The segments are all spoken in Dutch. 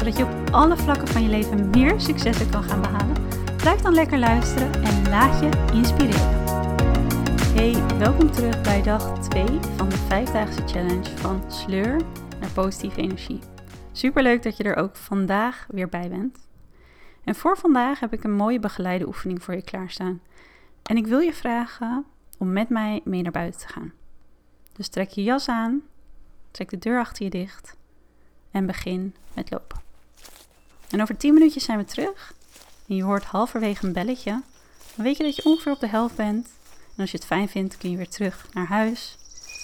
zodat je op alle vlakken van je leven meer successen kan gaan behalen, blijf dan lekker luisteren en laat je inspireren. Hey, welkom terug bij dag 2 van de 5-daagse challenge van sleur naar positieve energie. Super leuk dat je er ook vandaag weer bij bent. En voor vandaag heb ik een mooie begeleide oefening voor je klaarstaan. En ik wil je vragen om met mij mee naar buiten te gaan. Dus trek je jas aan, trek de deur achter je dicht en begin met lopen. En over 10 minuutjes zijn we terug. En je hoort halverwege een belletje. Dan weet je dat je ongeveer op de helft bent. En als je het fijn vindt, kun je weer terug naar huis,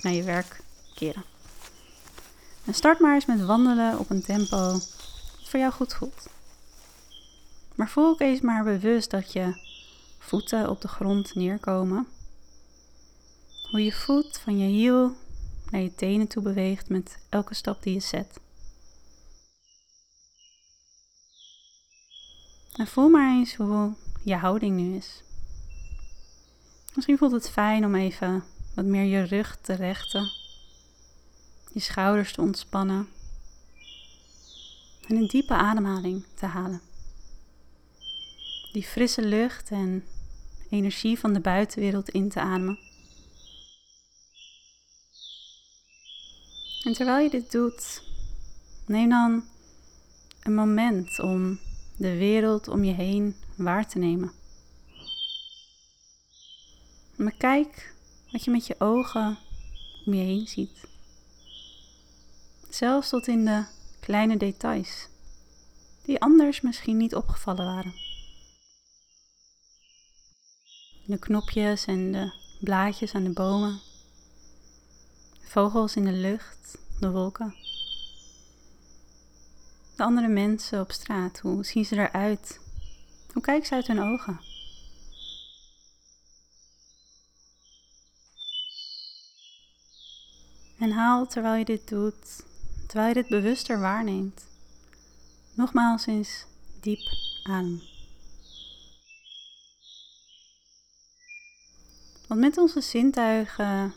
naar je werk keren. En start maar eens met wandelen op een tempo dat voor jou goed voelt. Maar voel ook eens maar bewust dat je voeten op de grond neerkomen. Hoe je voet van je hiel naar je tenen toe beweegt met elke stap die je zet. En voel maar eens hoe je houding nu is. Misschien voelt het fijn om even wat meer je rug te rechten, je schouders te ontspannen en een diepe ademhaling te halen. Die frisse lucht en energie van de buitenwereld in te ademen. En terwijl je dit doet, neem dan een moment om de wereld om je heen waar te nemen. Maar kijk wat je met je ogen om je heen ziet. Zelfs tot in de kleine details, die anders misschien niet opgevallen waren. De knopjes en de blaadjes aan de bomen, vogels in de lucht, de wolken. De andere mensen op straat, hoe zien ze eruit? Hoe kijken ze uit hun ogen? En haal terwijl je dit doet, terwijl je dit bewuster waarneemt, nogmaals eens diep aan. Want met onze zintuigen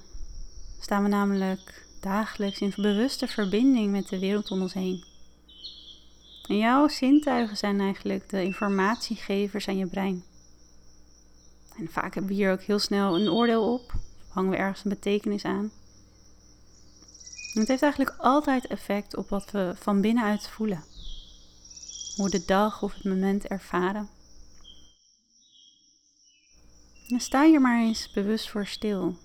staan we namelijk dagelijks in bewuste verbinding met de wereld om ons heen. En jouw zintuigen zijn eigenlijk de informatiegevers aan je brein. En vaak hebben we hier ook heel snel een oordeel op, hangen we ergens een betekenis aan. En het heeft eigenlijk altijd effect op wat we van binnenuit voelen. Hoe de dag of het moment ervaren. En sta hier maar eens bewust voor stil.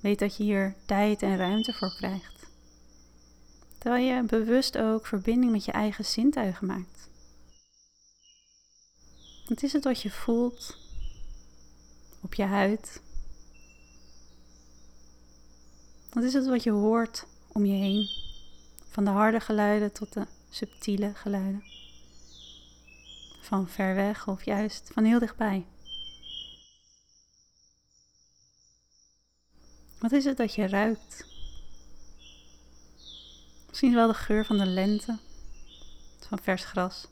Weet dat je hier tijd en ruimte voor krijgt. Terwijl je bewust ook verbinding met je eigen zintuigen maakt. Wat is het wat je voelt op je huid? Wat is het wat je hoort om je heen? Van de harde geluiden tot de subtiele geluiden. Van ver weg of juist van heel dichtbij. Wat is het dat je ruikt? Misschien wel de geur van de lente, van vers gras.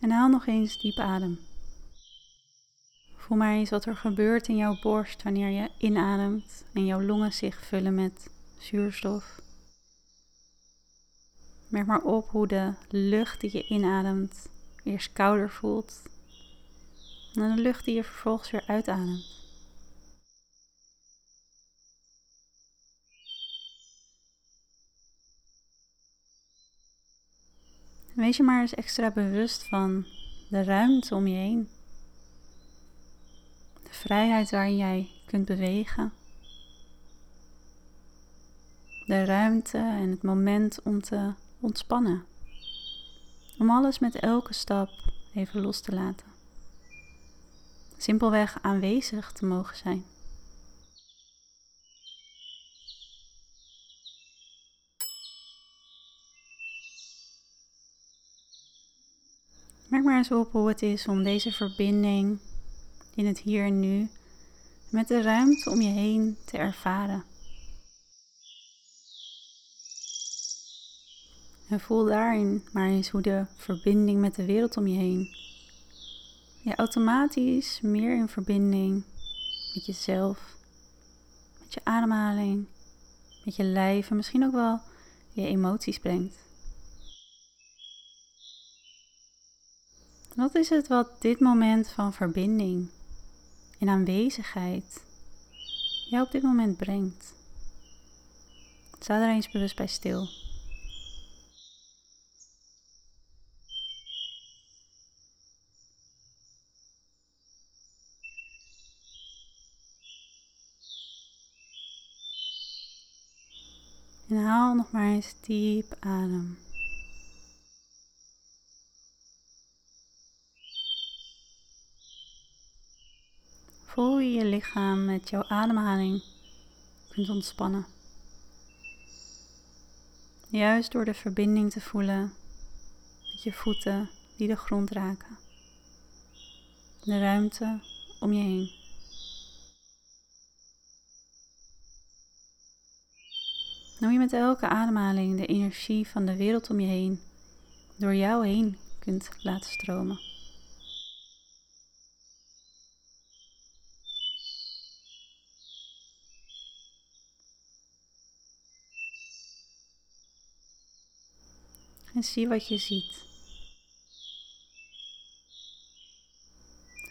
En haal nog eens diep adem. Voel maar eens wat er gebeurt in jouw borst wanneer je inademt en jouw longen zich vullen met zuurstof. Merk maar op hoe de lucht die je inademt eerst kouder voelt en de lucht die je vervolgens weer uitademt. Wees je maar eens extra bewust van de ruimte om je heen. De vrijheid waarin jij kunt bewegen. De ruimte en het moment om te ontspannen. Om alles met elke stap even los te laten. Simpelweg aanwezig te mogen zijn. Merk maar eens op hoe het is om deze verbinding in het hier en nu met de ruimte om je heen te ervaren. En voel daarin maar eens hoe de verbinding met de wereld om je heen je automatisch meer in verbinding met jezelf, met je ademhaling, met je lijf en misschien ook wel je emoties brengt. Wat is het wat dit moment van verbinding en aanwezigheid jou op dit moment brengt? Sta er eens bewust bij stil. En haal nog maar eens diep adem. Voel je je lichaam met jouw ademhaling kunt ontspannen. Juist door de verbinding te voelen met je voeten die de grond raken. De ruimte om je heen. hoe je met elke ademhaling de energie van de wereld om je heen door jou heen kunt laten stromen. Zie wat je ziet.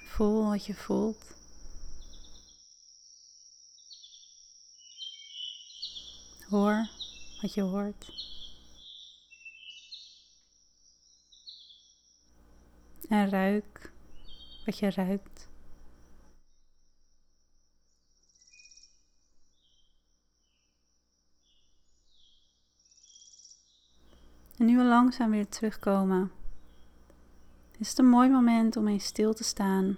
Voel wat je voelt. Hoor wat je hoort. En ruik wat je ruikt. En nu we langzaam weer terugkomen, is het een mooi moment om eens stil te staan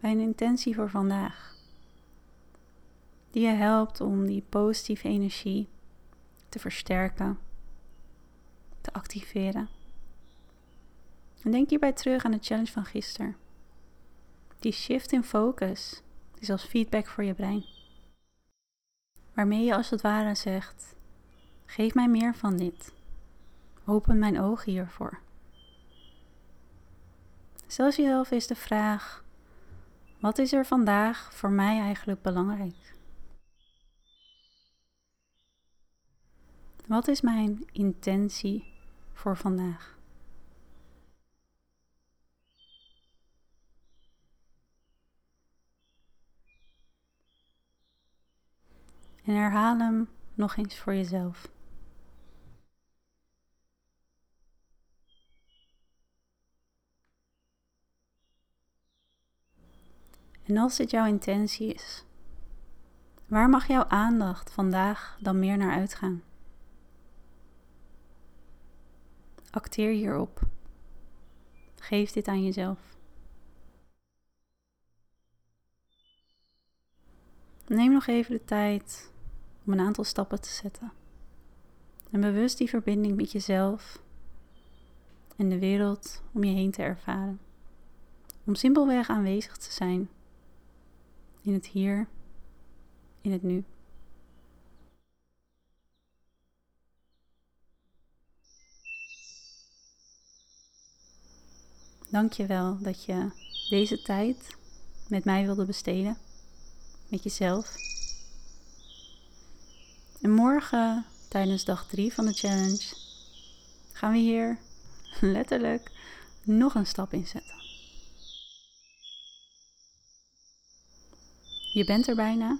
bij een intentie voor vandaag die je helpt om die positieve energie te versterken, te activeren. En denk hierbij terug aan de challenge van gisteren. Die shift in focus is als feedback voor je brein. Waarmee je als het ware zegt: geef mij meer van dit. Open mijn ogen hiervoor. Stel jezelf eens de vraag: wat is er vandaag voor mij eigenlijk belangrijk? Wat is mijn intentie voor vandaag? En herhaal hem nog eens voor jezelf. En als dit jouw intentie is, waar mag jouw aandacht vandaag dan meer naar uitgaan? Acteer hierop. Geef dit aan jezelf. Neem nog even de tijd om een aantal stappen te zetten. En bewust die verbinding met jezelf en de wereld om je heen te ervaren. Om simpelweg aanwezig te zijn in het hier, in het nu. Dank je wel dat je deze tijd met mij wilde besteden. Met jezelf. En morgen, tijdens dag 3 van de challenge, gaan we hier letterlijk nog een stap in zetten. Je bent er bijna,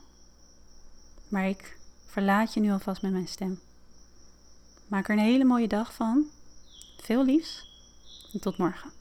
maar ik verlaat je nu alvast met mijn stem. Maak er een hele mooie dag van. Veel liefs en tot morgen.